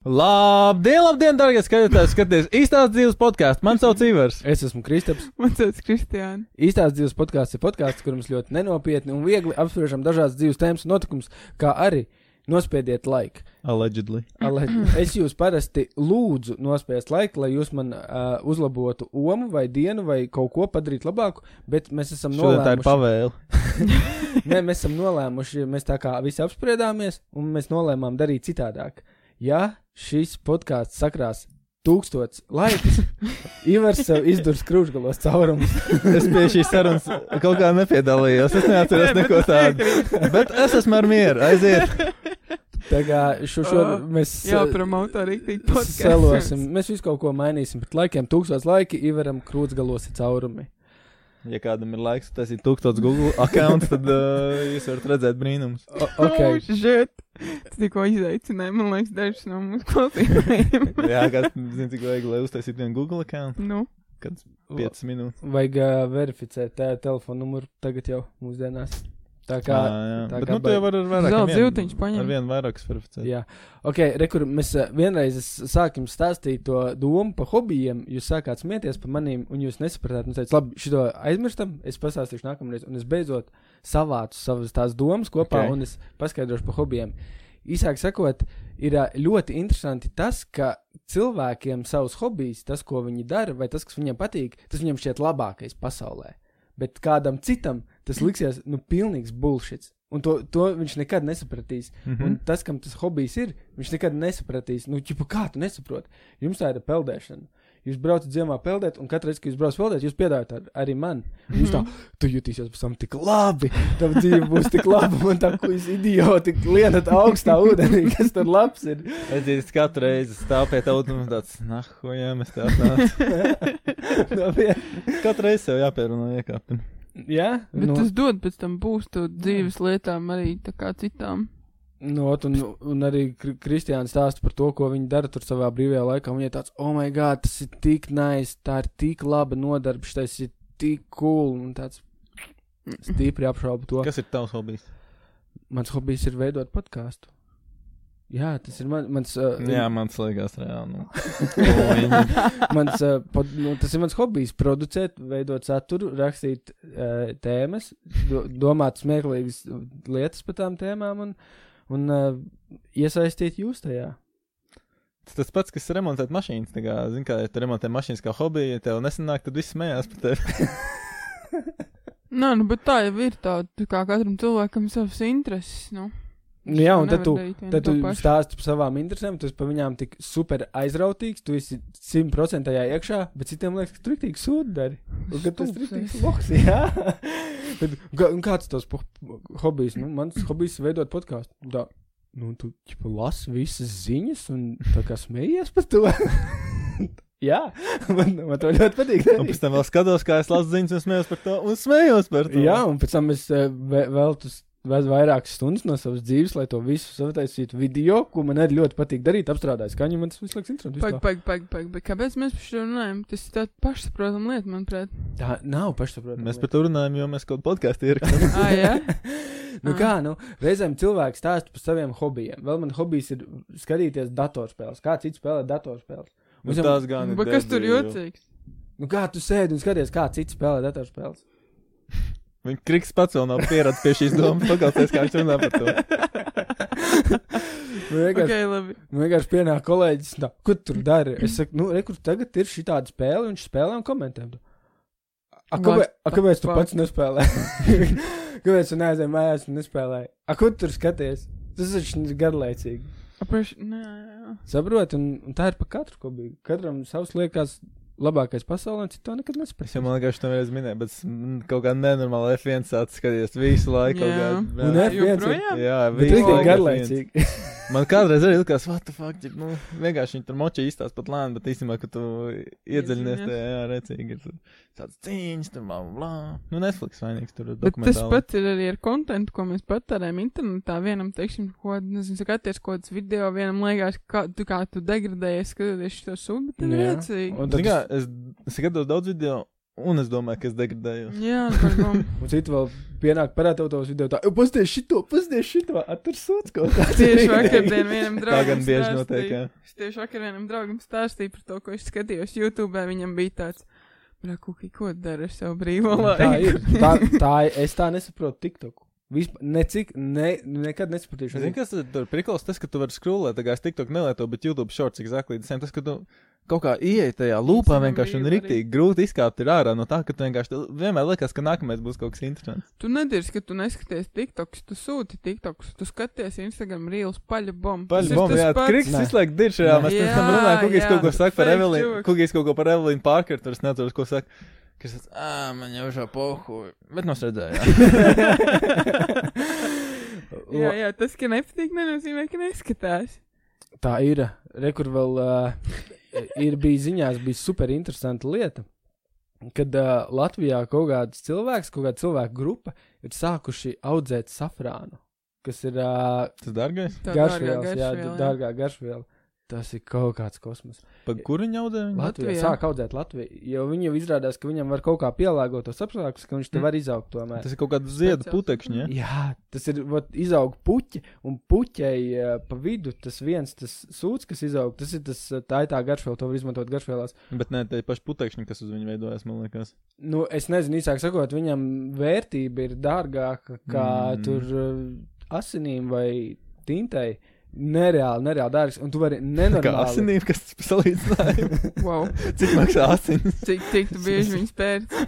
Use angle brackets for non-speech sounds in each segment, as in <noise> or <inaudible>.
Labdien, labdien, darbie skatītāji! Skaties, īstās dzīves podkāstu. Man sauc Ivars. Es esmu Kristaps. Man sauc Kristiāna. Īstās dzīves podkāsts ir podkāsts, kur mums ļoti nenopietni un viegli apspriežam dažādas dzīves tēmas un notikumus, kā arī nospiediet laiku. Allegedly. <laughs> Es jūs parasti lūdzu nospiest laiku, lai jūs man uh, uzlabotu omu vai dienu vai kaut ko padarītu labāku, bet mēs esam Šodien tā ir nolēmuši. pavēle. <laughs> Nē, mēs esam nolēmuši, mēs tā kā visi apspriedāmies, un mēs nolēmām darīt citādāk. Ja šis podkāsts sakrās tūkstots laikus, <laughs> Ivars sev izdurs krūšgalos caurumus. Es pie šīs sarunas kaut kā nepiedalījos. Es neatceros neko tādu. Bet es esmu ar mieru. Aiziet. Tā kā šo, šo Oh, mēs Jā, promotā rīktīgi podkāstu. mēs visu kaut ko mainīsim, bet laikiem tūkstots laiki Ivaram krūšgalos ir caurumi. Ja kādam ir laiks, tas ir tūkstots Google account, tad uh, jūs varat redzēt brīnumus. O, okay. Oh, žet. Tas tikko izaicināja, man liekas, dažs no mūsu klausītājiem. <laughs> Jā, kāds zina, cik vajag, lai uztaisītu vienu Google account. nu, Kāds 5 minūtes. Vajag uh, verificēt tā telefonu numuru tagad jau mūsdienās. Tā kā. Jā, jā. tā Bet kā nu, tu jau vari ar vairāk. zelta zīltiņš paņem. Ar vienu vairākus verificēt. Jā, ok, rekur, mēs uh, vienreiz es sākam stāstīt to domu par hobijiem. Jūs sākāt smieties par maniem, un jūs nesapratāt. Jūs teicat, labi, šo aizmirstam, es pastāstīšu nākamreiz, un es beidzot savācu savas tās domas kopā, Ok. okay. un es paskaidrošu par hobijiem. Īsāk sakot, ir ā, ļoti interesanti tas, ka cilvēkiem savus hobijus, tas, ko viņi dara, vai tas, kas viņiem patīk, tas viņiem šķiet labākais pasaulē. Bet kādam citam tas liksies, nu, pilnīgs bullshit. Un to, to viņš nekad nesapratīs. Mm -hmm. Un Mhm. tas, kam tas hobijs ir, viņš nekad nesapratīs. Nu, ķipa, kā tu nesaproti? Jums tā ir peldēšana. Jūs braucat ziemā peldēt, un katru reizi, kad jūs braucat peldēt, jūs piedāvājat ar, arī man. Un Jūs tā, tu jutīsies pēc tam tik labi, tava dzīve būs tik laba, man tā kā jūs idioti lienat augstā ūdenī, kas tur labs ir. Es dzīvoju katru reizi stāvu pie tā, un tāds, nah, ko jā, mēs tā <laughs> vien- Katru reizi sev jāpierunā iekāpt. Jā, Bet nu, tas dod pēc tam būstu dzīves lietām arī tā kā citām. Nu, ot, un, un arī Kri- Kristiāna stāsta par to, ko viņi dara tur savā brīvajā laikā. Viņa ir tāds, oh, my God, tas ir tik nice, tā ir tik laba nodarbs, tas ir tik cool. Un tāds <clears throat> stipri apšaubu to. Kas ir tavs hobijs? Mans hobijs ir veidot podkāstu. Jā, tas ir man, mans. Uh, Jā, man liekas, reāli. Nu. <laughs> mans, uh, pod, nu, tas ir mans hobijs. Producēt, veidot saturu, rakstīt uh, tēmas, do, domāt smieklīgas lietas par tām tēmām un, un uh, iesaistīt jūs tajā. Tas tas pats, kas remontēt mašīnas. Kā, zin, kā, ja tu remontē mašīnas kā hobiju, ja tev nesanāk, tad viss smējās par tevi. <laughs> Nē, nu, bet tā jau ir tā, kā katram cilvēkam savas intereses, nu. Nu, jā, un tad tu, tad tu stāsti par savām interesēm, tu esi par viņām tik super aizrautīgs, tu esi simtprocentajā iekšā, bet citiem liekas, ka tu tik sūdi dari. Un kad tas ir tik loks, jā. Bet, un kāds tas hobijs? Nu, mans hobijs ir veidot podkāstu. Tā, nu, tu ķipa, lasi visas ziņas un tā kā smējies par to. <laughs> jā, man, man to ļoti patīk. Un darīt. pēc tam vēl skatos, kā es lasu ziņas un smējos par to. Un smējos par to. Jā, un pēc tam es eh, ve- veltu ve- vairākas stundas no savas dzīves, lai to visu sataisītu video, ko man arī ļoti patīk darīt, apstrādāt skaņu. Man tas viss liekas interesanti. Pag, pag, pag, pag, bet kāpēc mēs par šo runājam? Tas ir tāds pašsaprotama lieta, manuprāt. Tā nav pašsaprotama. Mēs par to runājam, jo mēs kaut kādu podkāstu ierakstām. <laughs> Ah, jā? <laughs> nu Ah. kā, nu, reizēm cilvēks stāsta par saviem hobijiem. Vēl man hobijs ir skatīties datorspēles. Kā cits spēlē datorspēles? Nu, Uzņem- tās gan. Bet kas tur jocīgs? Nu, kā tu sēdi un skaties, kā cits spēlē datorspēles? Viņa kriks pats vēl nav pieradis pie šīs domas. Paklausties, kā viņš runā par to. <laughs> Nu, vienkārši, Ok, labi. nu, vienkārši pienāk kolēģis, tā, ko tu tur dari? Es saku, nu, re, kur tagad ir šī tāda spēle, un viņš spēlē un komentē. A, kāpēc, a, kāpēc tu pats nespēlē? <laughs> kāpēc tu neaizēji mājās un nespēlē? A, ko tu tur skaties? Tas taču ir garlaicīgi. Apraš, nē, jā. Saproti, un, un tā ir pa katru hobiju. Katram savs liekas labākais pasaulē, un citu to nekad Es nesaprast. jau man liekas, to vienreiz minēju, bet mm, kaut kā nenormāli F1 sācis skatīties visu laiku. Jā. Un jā. F1 ir- Joprojām? Jā, Bet visu laiku F1. garlaicīgi. <laughs> Man kādreiz arī likās, what the fuck, ģip, nu, vienkārši viņi tur moča īstās pat lēni, bet īstenībā, ka tu iedziļinies Iedziļinies. tajā, jā, recīgi ir tāds cīņas, tur bla, bla. Nu, Netflix vainīgs tur ir Bet tas pats ir arī ar kontentu, ko mēs patērējam internetā. Vienam, teiksim, ko, nezinu, skaties kaut kāds video, vienam liekas, kā tu, kā tu degradējies, skatoties šo sūdu, bet ir Jā. rēcīgi. Un tad kā, es, skatos daudz video, un es domāju, ka es degradēju. Jā, par bom. <laughs> Un citu vēl pienāk parāda tos video. Tā, pasties šito, pasties šito, attur sūds kaut <laughs> kā. Tieši vakardien vienam Tā draugam. gan bieži notiek, jā. Es tieši vakar vienam draugam stāstīju par to, ko es skatījos YouTube. Viņam bija tāds, brā, kuki, ko tu dari ar savu brīvo Tā laiku. ir. Tā, tā ir. Es tā nesaprotu TikToku. Vispār, necik, ne, nekad nesapratīšu. Zini, kas tur prikals tas, ka tu vari skrūlēt, tā kā es TikTok nelieto, bet YouTube shorts exactly the same. Tas, ka tu kaut kā ieej tajā lūpā vienkārši un riktīgi grūti izkāpt ir ārā no tā, ka tu vienkārši vienmēr liekas, ka nākamais būs kaut kas interesants. Tu nedirzi, ka tu neskaties TikToks, tu sūti TikToks, tu skaties Instagram reels paļu bombu. Paļ, bom, jā, kriks visu laiku dirž, jā, Nē. mēs pirms tam Jā, runājām, kukīs jā, kaut ko saka par Evelīnu, kukīs kaut ko par Evelīnu Parker, tur es neatceros, ko saka. Kas tas, ā, man jau šā pohu, bet mums redzēja. <laughs> Jā, jā, tas, ka nepatīk, nenozīmē, ka neskatās. Tā ir. Rekur vēl uh, ir bija ziņās, bija super interesanta lieta. Kad uh, Latvijā kaut kāds cilvēks, kaut kāda cilvēka grupa ir sākuši audzēt safrānu, kas ir uh, Tas dārgais? Garšvielas, jā, garšviela, jā. dārgā garšviela. Tas ir kaut kāds kosmos. Pa kuru viņa audē? viņu? Latvijā Latvijā. sāk audzēt Latviju, jo viņi jau izrādās, ka viņam var kaut kā pielāgot tos apstākļus, ka viņš te Mm. var izaugt tomēr. Tas ir kaut kāds ziedu putekšņi, ja? Jā, tas ir vat, izaug puķi, un puķei uh, pa vidu tas viens, tas sūds, kas izaug, tas ir tas, uh, tā ir tā garšviela, to var izmantot garšvielās. Bet ne tie paši putekšņi, kas uz viņu veidojas, man liekas. Nu, es nezinu, īsāk sakot, viņam vērtība ir dārgāka kā Mm. tur uh, asinīm vai tintai. Nereāli, nereāli dārgs, un tu vari Kā nenormāli. asinīm, kas tas salīdzinājums. <laughs> Wow, Cik maksā asinis? cik, cik tu bieži viņus pērci?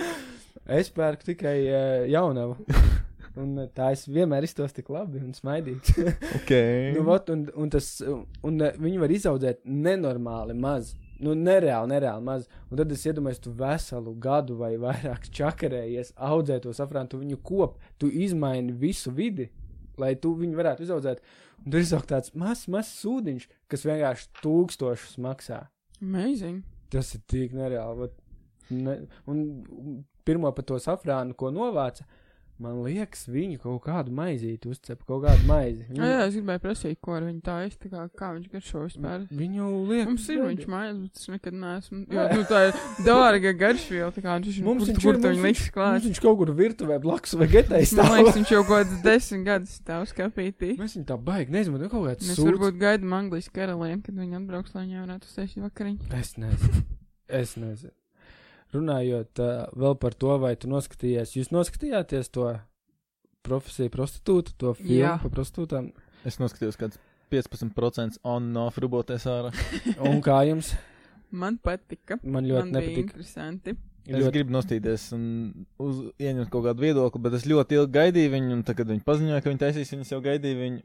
<laughs> es pērku tikai uh, jaunavu. <laughs> Un uh, tā es vienmēr iztos tik labi un smaidīgs. Ok. nu, vot, un, un, tas, un uh, viņi var izaudzēt nenormāli maz. Nu, nereāli, nereāli maz. Un tad es iedomājos, tu veselu gadu vai vairāk čakarējies, audzē to safrānu, tu viņu kop, tu izmaini visu vidi, lai tu viņu varētu izaudzēt. Un tur izaug tāds mazs, mazs sūdiņš, kas vienkārši tūkstošus maksā. Amazing. Tas ir tik nereāli. Vat, ne, un pirmo par to safrānu, ko novāca, man liekas, viņi kaut kādu maizīti uzcep, kaut kādu maizi. Jā, jā, es gribēju prasīt, ko ar viņu es, tā kā, kā viņš garšo vispār. Viņu liek. Mums ir viņš mājās, bet es nekad neesmu. Jo, nu, tā ir dārga garšviela, tā kā viņš Mums kur, viņš kur ir, viņu liks viņš, klāt. viņš kaut kur virtuvē blakus vai getē Man stāv. liekas, viņš jau kaut kāds desmit gadus stāv skapītī. Mēs viņu tā baigi nezinu, kaut kāds Mēs sūds. varbūt gaidām Anglijas karalieni, kad viņi atbrauks, lai viņi varētu uztaisīt vakariņu. Es nezinu. Es nezinu. Runājot uh, vēl par to, vai tu noskatījāties, jūs noskatījāties to profesiju prostitūtu, to filmu Jā. par prostitūtām. Es noskatījos, kāds 15% on un off ruboties ārā. <laughs> Un kā jums? Man patika. Man ļoti Man nepatīk. interesanti. Es Ļoti- gribu nostīties un uz, ieņemt kaut kādu viedokli, bet es ļoti ilgi gaidīju viņu, un tad, kad viņi paziņoja, ka viņi taisīs, viņas jau gaidīju viņu.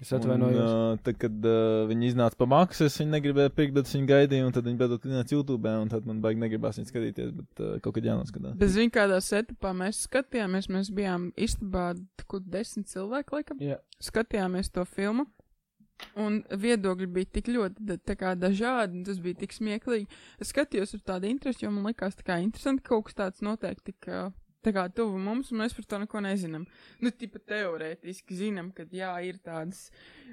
Es atvainojos. Un, uh, tad, kad uh, viņi iznāca pa maksu, es viņu negribēju pirkt, bet es viņu gaidīju, un tad viņi beidzot iznāca YouTube, un tad man baigi negribās viņu skatīties, bet uh, kaut kad jānoskatās. Bez viņa kādā setupā mēs skatījāmies, mēs bijām istabā, kur desmit cilvēki, laikam, Jā. skatījāmies to filmu. Un viedokļi bija tik ļoti tā kā dažādi, un tas bija tik smieklīgi. Es skatījos ar tādu interesi, jo man likās tā kā interesanti, ka kaut kas tāds notiek tik ā, tā kā tuvu mums, un mēs par to neko nezinām. Nu, tipa teorētiski zinām, ka jā, ir tādas,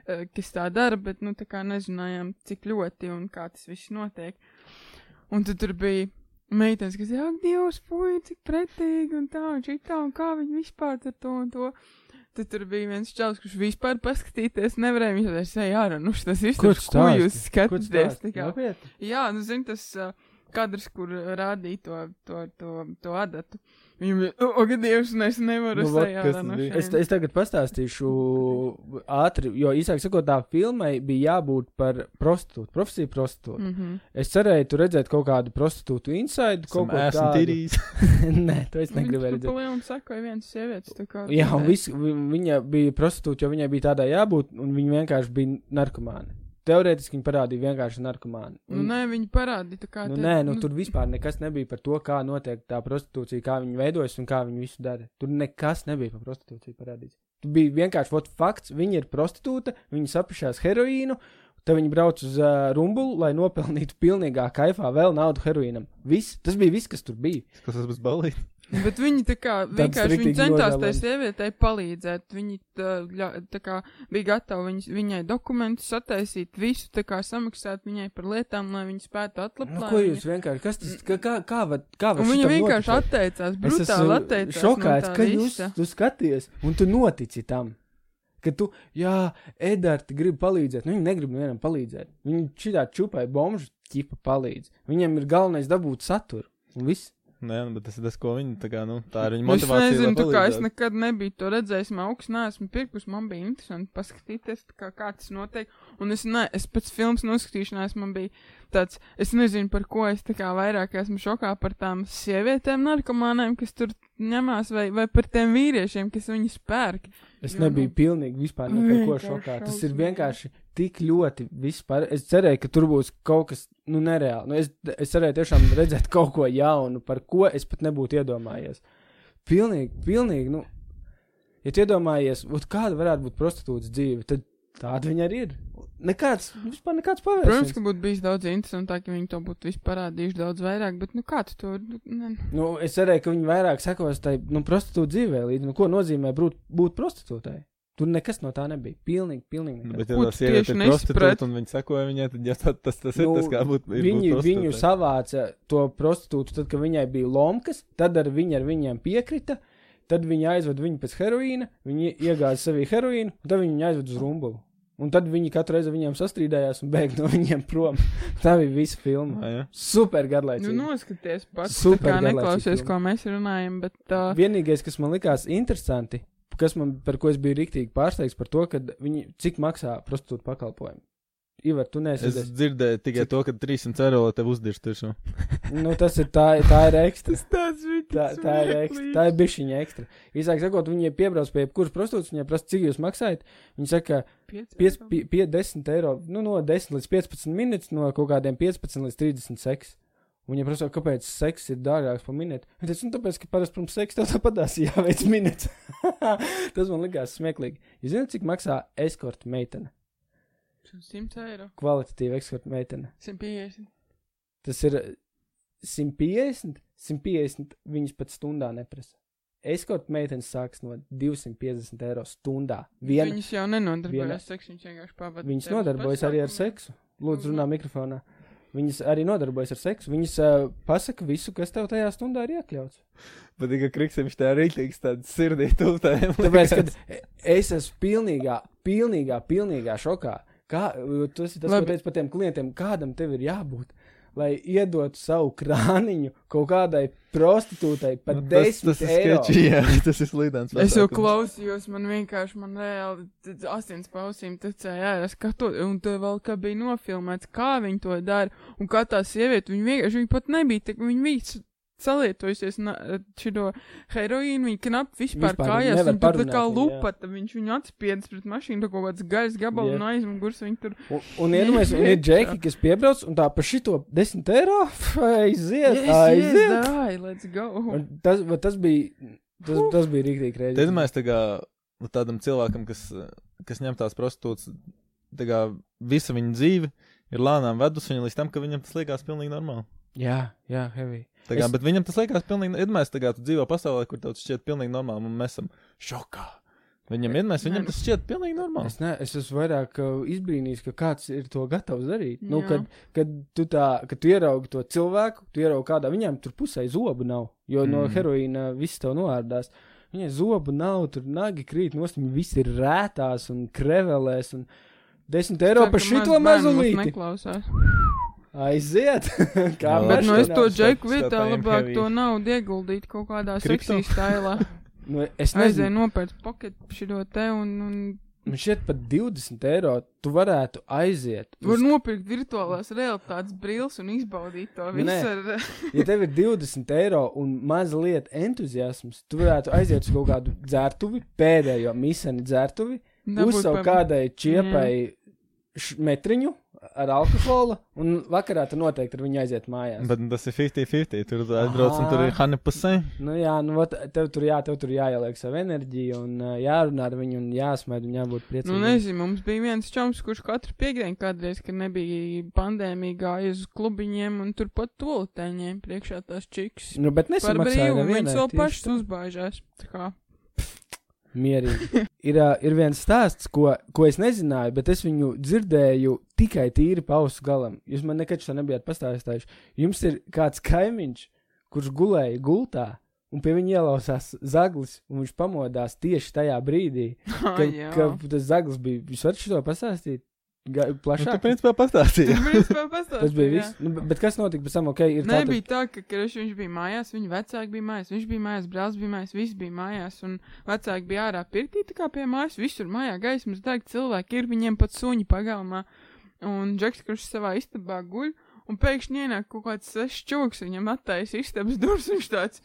ā, kas tā dara, bet, nu, tā kā nezinājām, cik ļoti un kā tas viss notiek. Un tad tur bija meitenes, kas, jā, Dievs, puiši, cik pretīgi, un tā, un šitā, un kā viņi vispār ar to un to. Tad tur bija viens čels, kurš vispār paskatīties nevarēja. Viņš teica, ej, ārā, nu tas ir Ko tas, tu ko jūs skatāties. Jā, nu, zini, tas uh, kadrs, kur rādīja to, to, to, to adatu. Viņam o, o, Dievs, es nevaru Nu, tas no? Es, es tagad pastāstīšu ātri, jo īsāk sakot, tā filmai bija jābūt par prostitūtu, profesiju prostitūtu. Mm. Mm -hmm. Es cerēju, tur redzēt kaut kādu prostitūtu inside, kaut ko esmu tādu. <laughs> Nē, to es negribēju redzēt. Palielam sakoja viens sievietes, tā kā. Jā, un vis, vi- viņa bija prostitūta, jo viņai bija tādā jābūt, un viņa vienkārši bija narkomāna. Teorētiski viņa parādīja vienkārši narkomānu. Nu, nē, viņi parādīja, tā kā. Nu, te- nē, nu, tur vispār nekas nebija par to, kā notiek tā prostitūcija, kā viņa veidojas un kā viņa visu dara. Tur nekas nebija par prostitūciju parādīts. Tur bija vienkārši ot, fakts, viņa ir prostitūta, viņa sapušās heroīnu, tad viņa brauc uz uh, rumbulu, lai nopelnītu pilnīgā kaifā vēl naudu heroīnam. Viss, tas bija viss, kas tur bija. Kas tas būs balīt? Bet viņi tā kā vienkārši viņi centās tai sievietei palīdzēt. Viņi tā, tā kā bija gatavi viņas, viņai dokumentus sataisīt, visu tā kā samaksāt viņai par lietām, lai viņa spētu atlapt. Nu, ko jūs vienkārši, kas tas, kā, kā, kā, var, kā var viņa vienkārši noticēt? atteicās, brutāli atteicās. šokēts, no ka jūs tu skaties un tu notici tam. Ka tu, jā, Edvards grib palīdzēt. Nu, viņi negrib nevienam palīdzēt. Viņi šitā čupai bomžu ķipa palīdz. Viņiem ir galvenais dabūt saturu. Un viss. Nē, nu, bet tas ir tas, ko viņi tā kā, nu, tā ir viņa Nu, Es motivācija. nezinu, lai tā kā es nekad nebiju to redzējis, man augsts neesmu pirkus, man bija interesanti paskatīties, kā, kā tas notiek. Un es, ne, es pēc filmas noskatīšanās man bija tāds, es nezinu, par ko es tā kā vairāk esmu šokā par tām sievietēm narkomānēm, kas tur ņemās, vai, vai par tiem vīriešiem, kas viņus pērk. Es Jo, nebiju nu, pilnīgi vispār ne par ko vienkārši šokā. Tas ir vienkārši tik ļoti vispār. Es cerēju, ka tur būs kaut kas, nu, nereāli. Nu, es, es cerēju tiešām redzēt <laughs> kaut ko jaunu, par ko es pat nebūtu iedomājies. Pilnīgi, pilnīgi, nu, ja iedomājies, kāda varētu būt prostitūtas dzīve, tad tāda viņa arī ir. Nekāds, vispār nekāds Protams, pavērsiens. ka būtu bijis daudz interesantāk, ja viņi to būtu parādījuši daudz vairāk, bet, nu, kā tu to, ne, Nu, es cerēju, ka viņi vairāk sekos tai nu, prostitūta dzīvē līdzi. Nu, ko nozīmē būt, būt prostitūtai? Tur nekas no tā nebija. Pilnīgi, pilnīgi. Nu, nekas. Bet, ja tā sieviete tieši ir prostitūta un viņi sekoja viņai, tad jā, tā, tas, tas ir Nu, tas, kā būtu. ir Viņi, būt viņu savāca to prostitūtu, tad, kad viņai bija lomkas, tad ar viņu ar viņiem piekrita. Tad viņi aizveda viņu pēc heroīna, viņi iegāza sevī heroīnu, un tad viņi viņu aizveda uz rumbulu. Un tad viņi katru reizi viņiem sastrīdējās un bēga no <laughs> viņiem prom. Tā bija visa filma. Ā, jā. Super nu, garlaicīga. noskaties pats, Super tā kā neklausies, ko mēs runājam, bet, uh, Vienīgais, kas man likās interesanti, kas man, par ko es biju rīktīgi pārsteigts, par to, viņi, cik maksā prostitūta pakalpojumu. Ivar, tu neesi. Es dzirdēju tikai Cik- to, ka 300 eiro tev uzdirst virsū. <laughs> Nu, tas ir tā, tā ir ekstra. tas bija. Tā, tā ir ekstra. Tā ir bišķiņa ekstra. Īsāk sakot, viņi piebrauc pie jebkuras prostitūtas, viņai prasa, cik jūs maksājat. Viņi saka, 5, 5, 10 eiro, nu, no 10 līdz 15 minūtes, no kaut kādiem 15 līdz 30 seks. Viņa prasa, kāpēc seks ir dārgāks par minūti. Viņa teica, nu, tāpēc, ka parasti pirms seksa tev tāpatās <laughs> jāveic minūtes. <laughs> Tas man likās smieklīgi. Jūs zināt, cik maksā eskorta meitene? 100 eiro. Kvalitatīva eskorta meitene. 150. Tas ir 150, 150 viņas pat stundā neprasa. Eskorta meitenes sāks no 250 eiro stundā. Viena, Viņas jau nenodarbojas ar seksu, viņas vienkārši pavadīja. viņas nodarbojas arī ar seksu. Lūdzu, runā mikrofonā. Viņas arī nodarbojas ar seksu. Viņas uh, pasaka visu, kas tev tajā stundā ir iekļauts. Bet tikai kriks viņš tā rītīgs, tāds sirdī tūtājiem. Tāpēc, kad es esmu pilnīgā, pilnīgā, pilnīgā šokā. Kā, tas ir tas, Labi. ko teicu par tiem klientiem, kādam tev ir jābūt, lai iedotu savu krāniņu kaut kādai prostitūtai par Nu, tas, 10 tas ir eiro. sketči, jā, <laughs> tas ir slīdens. Es jau klausījos, man vienkārši, man reāli asins pausīm tecēja ārā, skatot, un tur vēl kā bija nofilmēts, kā viņi to dara, un kā tā sieviete, viņa vienkārši, viņa pat nebija, tik, viņa bija salietojusies na- šito heroīnu, viņa knap vispār Vispār kājās, un tur tā kā viņu, jā. lupata, viņš viņu atspiedz pret mašīnu, tā kaut kāds gaļas gabals un aizmugurs, viņa tur. Un, un iedomājieties, un ir <laughs> džeki, kas piebrauc un tā par šito 10 eiro <laughs> aiziet, aiziet. Ai, let's go. Un Tas, tas bija, tas, tas bija rīktīgi Tad rēģis. mēs tā kā nu, tādam cilvēkam, kas, kas ņem tās prostitūtas, tā kā visa viņa dzīve ir lēnām vedus viņu līdz tam, ka viņam tas liekas pilnīgi normāli. Jā, jā, heavy. Kā, Es-. Bet viņam tas liekas pilnīgi, iedomājies, tā kā tu dzīvo pasaulē, kur tas šķiet pilnīgi normāli, un mēs esam šokā. Viņam Nē, viņam nu- tas šķiet pilnīgi normāli. Es, ne, es esmu vairāk uh, izbrīnījis, ka kāds ir to gatavs darīt. Nu, Jā. kad, kad, tu tā, kad tu ieraugi to cilvēku, tu ieraugi kādā viņam tur pusē zobu nav, jo mm. no heroīna viss tev noārdās. Viņai zobu nav, tur nagi krīt, nost, viņi visi ir rētās un krevelēs. Un 10 eiro par šito mazulīti. Aiziet! <laughs> Kā Jā, Bet nu es to džeku vietā labāk to naudu ieguldīt kaut kādā seksī stailā. <laughs> Nu, es nezinu, nopērts poketu šito te un, un man šķiet pat 20 eiro tu varētu aiziet. var uz- nopirkt virtuālās realitātes brīvs un izbaudīt to visu nē. ar. <laughs> Ja tev ir 20 eiro un mazliet entuziasms, tu varētu aiziet uz kaut kādu dzērtuvi, pēdējo misiju dzērtuvi, dabūt uzsaukt kādai čiepai metriņu ar alkoholu, un vakarā tu noteikti ar viņu aiziet mājās. Bet tas ir 50-50. Tur aizbrauc un tur ir Hanna pusē. Nu, jā, nu, vat, tev tur, jā, tev tur jāieliek savu enerģiju, un uh, jārunā ar viņu, un jāsmaida, un jābūt priecīgam. Nu, nezinu, mums bija viens čoms, kurš katru piekdienu kādreiz, kad nebija pandēmija, gāja uz klubiņiem un turpat tolotēņiem priekšā tās čiks. Nu, bet nesamaksāja viņas vēl pašas uzbāžās. Tā kā. Mierīgi. <laughs> ir, ir viens stāsts, ko, ko es nezināju, bet es viņu dzirdēju tikai tīri pausu galam. Jūs man nekad šo nebijāt pastāstījuši. Jums ir kāds kaimiņš, kurš gulēja gultā, un pie viņa ielausās zaglis, un viņš pamodās tieši tajā brīdī, <laughs> kad, jā. kad tas zaglis bija. Jūs varat šo pastāstīt? Ga, Nu, tu plašāk. principā pastāstīji. Tas principā pastāstīja, Tas bija viss. Nu, bet kas notika pēc tam? Okay, ir Nē, tātad- bija tā, ka Krišs viņš bija mājās, viņa vecāki bija mājās, viņš bija mājās, brālis bija mājās, viss bija mājās, un vecāki bija ārā pirtī, tā kā pie mājas, visur mājā gaismas deg, cilvēki ir, viņiem pat suņi pagalmā, un Džeks, kurš savā istabā guļ, un pēkšņi ienāk kaut kāds svešs čūks, viņam attaisa istabas durvis, viņš tāds,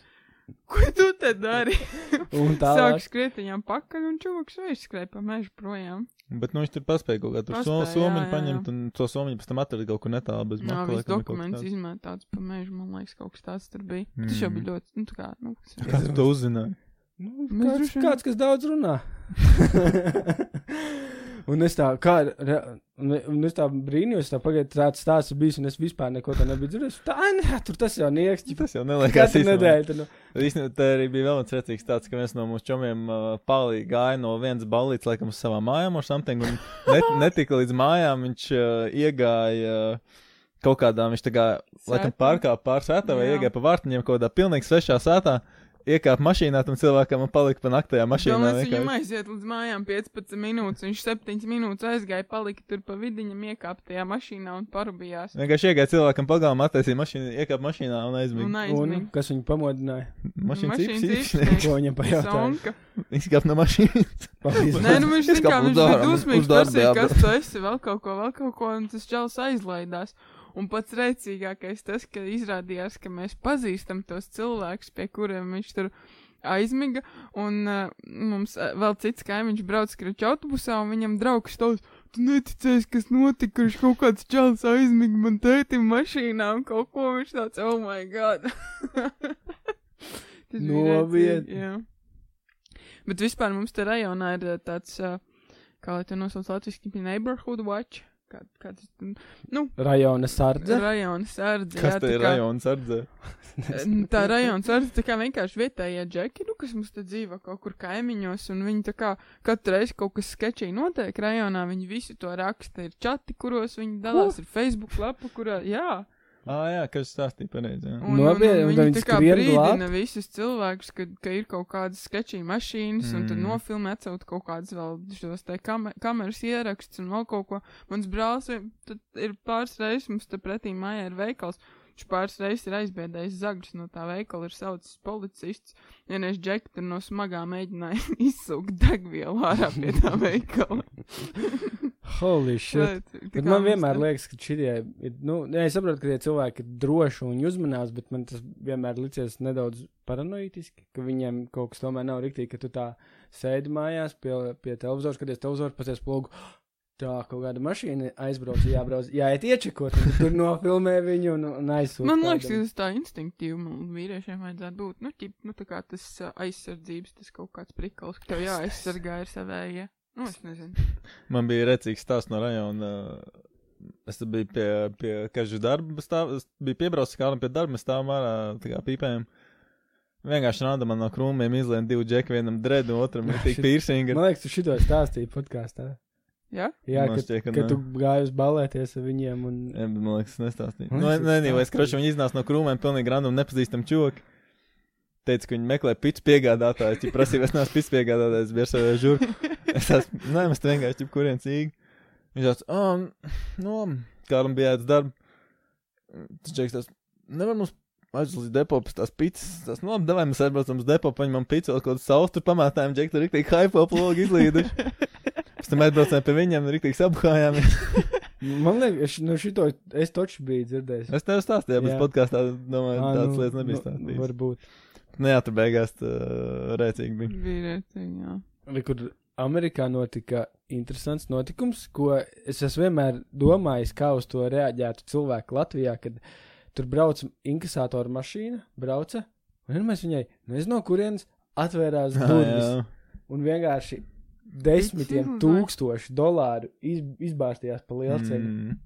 ko tu te dari? <laughs> Un Sāk tālāk. skriet viņam pakaļ, un čūks aizskrēja pa mežu projām. Bet nu, viņš tur paspēja kaut kā tur so, Paspēja, jā, somiņu jā, paņemt, jā. un to somiņu pēc tam atrada kaut kur netālu bez Jā, maka. viss dokuments tāds. izmetāts pa mežu, man liekas, kaut kas tāds tur bija. Tas jau bija ļoti, nu tā kā, nu, kas ir. Kā tu to uzzināji? Nu, kāds, kāds, kas daudz runā. <laughs> un es tā, kā, re, un, un es tā brīnījos, tā pagaidu tāds stāsts ir bijis, un es vispār neko tā nebiju dzirdējis. Tā, nē, tur tas jau nieks. Tas jau neliekas īstenībā. tur, Nu, Īstenībā tā arī bija vēl viens redzīgs tāds, ka viens no mūsu čomiem uh, palīgi gāja no vienas ballītes, laikam, uz savām mājām or something, un net, netika līdz mājām, viņš uh, iegāja uh, kaut kādā, viņš tā kā, laikam, pārkāpa pār sētā vai iegāja pa vārtiņiem kaut kādā pilnīgi svešā sētā, iekāpa mašīnā tam cilvēkam un palika pa naktajā mašīnā. Galvenais viņam vienkārši. aiziet līdz mājām 15 minūtes, viņš 7 minūtes aizgāja, palika tur pa vidiņam, iekāpa tajā mašīnā un parubījās. Vienkārši iegāja cilvēkam pagalmā, attaisīja mašīnu, iekāpa mašīnā un Un aizmīja. un kas viņu pamodināja? Mašīnas īpašnieks. Ko viņam pajautāja? Sonka. Viņš kāp no mašīnas. Nē, nu viņš kāpu viņš bija dusmīgs, darbu prasīja, kas tu esi, vēl kaut ko, vēl kaut ko, un tas čels aizlaidās. Un pats rēcīgākais tas, ka izrādījās, ka mēs pazīstam tos cilvēkus, pie kuriem viņš tur aizmiga, un uh, mums uh, vēl cits kaimiņš brauc skrieču autobusā, un viņam draugs stāv, tu neticēsi, kas notika, kurš kaut kāds čels aizmiga man tētim mašīnā, un kaut ko viņš tāds, oh my god. <laughs> Jā. Bet vispār mums te rajonā ir uh, tāds, kā lai to nosauc latviski, neighborhood watch. Kā, kā tas, nu, Rajona sardze. rajona sardze. Kas jā, tā ir kā- rajons ardzē? Nu, Tā rajona sardze, tā kā vienkārši vietējie džeki, nu, kas mums te dzīvo kaut kur kaimiņos, un viņi tā kā katru reizi kaut kas sketčīgi notiek rajonā, viņi visi to raksta, ir čati, kuros viņi dalās, ir Facebook lapa, kurā, jā. Ā, jā, kas stāstīja pareizi. jā. Un, Nopietni, un tad viņi viņi tā kā brīdina visus cilvēkus, ka, ka ir kaut kādas sketčīgi mašīnas, mm. un tad Mm. nofilmē atcelt kaut kādas vēl šos te kamer kameras ierakstus un vēl kaut ko. Mans brālis ir pāris reizes mums te pretī mājā ir veikals. Viņš pāris reizes ir aizbiedējis zagļus no tā veikala, ir saucis policists. Vienreiz džeki tur no smagā mēģināja <laughs> izsūkt degvielu ārā pie tā <laughs> veikala. Holy shit. Tā kā man vienmēr te- liekas, ka šie ir. Nu, jā, es saprotu, ka tie cilvēki ir droši un uzmanās, bet man tas vienmēr licies nedaudz paranoidiski, ka viņiem kaut kas tomēr nav rīktīgi, ka tu tā sēdi mājās pie, pie televizora, skaties televizoru, pasies plūgu. Tā kaut kāda mašīna aizbrauc, jābrauc, jāiet iečekot, un tu tur nofilmē viņu un, un aizsūta. Man liekas, tas tā instinktīvi man vīriešiem vajadzētu būt. Nu, ķip, nu tā kā tas uh, aizsardzības, tas kaut kāds prikals, ka tev jāaizsargā ir savējie. Nu, es nezinu. Man bija redzīgs stāsts no rajona. Es te biju pie, pie kažu darba, stāv, es biju piebraucis kādam pie darba, mēs stāvam ārā, tā kā pīpējam. Vienkārši rāda man no krūmiem izlēma divu džeku, vienam dredu, otram ir tik piercinga. Man liekas, tu šito stāstīji podkāstā. Jā? Jā, Man ka, šķiet, ka ka nē. tu gāji uz balēties ar viņiem un. Jā, bet man liekas, nestāstīja. Man Nu, liekas, nē, tas nē, es krošu, viņi iznāca no krūmēm, pilnīgi random, nepazīstam čoku. Teica, ka viņi meklē pits piegādātāju. Es prasīju, es neesmu pits piegādātājs, es biju savā žurku. <laughs> Es esmu, nē, mēs te vienkārši ķip kurien cīgi. Viņš tāds, ah, nu, kādam bija jāiet uz darbu. Tas čeks tas, nevar mums aizsūtīt uz depo pēc tās pits. Tas, nu, labi, davai mēs aizbraucam uz depo, paņemam pits, vēl kaut kādu saustu tur pamētājam, džek, tur riktīgi hypo plogu izlīduši. <laughs> Pēc tam aizbraucām pie viņiem, riktīgi sabhājām. <laughs> Man liekas, nu šito es taču biju dzirdējis. Es tev stāstīju, bet Jā. podkāstā, domāju, Ā, tādas nu, lietas nebija nu, stāstītas. Varbūt. Nu jā, tur beigās uh, rēcīgi bija. Vīrieti, jā. Vai kur Amerikā notika interesants notikums, ko es esmu vienmēr domājis, kā uz to reaģētu cilvēki Latvijā, kad tur brauc inkasātora mašīna, brauca, un vienmēr viņai, nezinu, no kurienes atvērās <laughs> durvis, jā. un vienkārši desmitiem tūkstoši dolāru iz, izbāztījās pa lielu ceļu. Mm.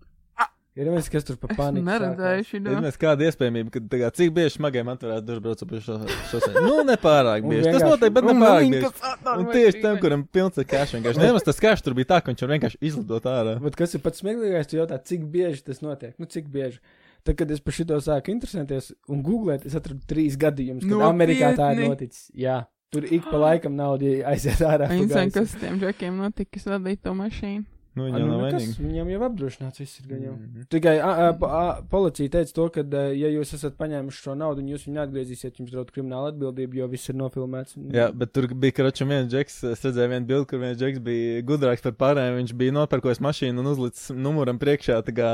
Ir viens, kas tur pa Es paniku. neredzēju sākās. šito. Iedomājieties, kāda iespējamība, ka tā kā, cik bieži smagajam atverās durvis braucot pa šo šosei. Nu, nepārāk bieži. Tas noteikti, bet nepārāk bieži. Un tieši šī tam, kuram pilns ar cash vienkārši. Nevis tas cash tur bija tā, ka viņš var vienkārši izlidot ārā. Bet kas ir pats smieklīgākais, tu jautā, cik bieži tas notiek? Nu, cik bieži? Tad, kad es par šito sāku interesēties un googlēt, es atradu trīs gadījumus, kad? Amerikā tā ir noticis. Jā, tur ik pa laikam nauda aiziet ārā. gaisu. kas tiem džekiem notika, kas vadīja to mašīnu. Nu, A, viņa nu, nekas. Viņam jau apdrošināts viss ir gan jau. Mhm. Tikai a, a, a, policija teica to, ka, a, ja jūs esat paņēmuši šo naudu un jūs viņu atgriezīsiet, jums draud krimināla atbildība, jo viss ir nofilmēts. Jā, bet tur bija karočam viens džeks. Es redzēju vienu bildi, kur viens džeks bija gudrāks par pārējiem. Viņš bija nopirkojis mašīnu un uzlicis numuram priekšā tā kā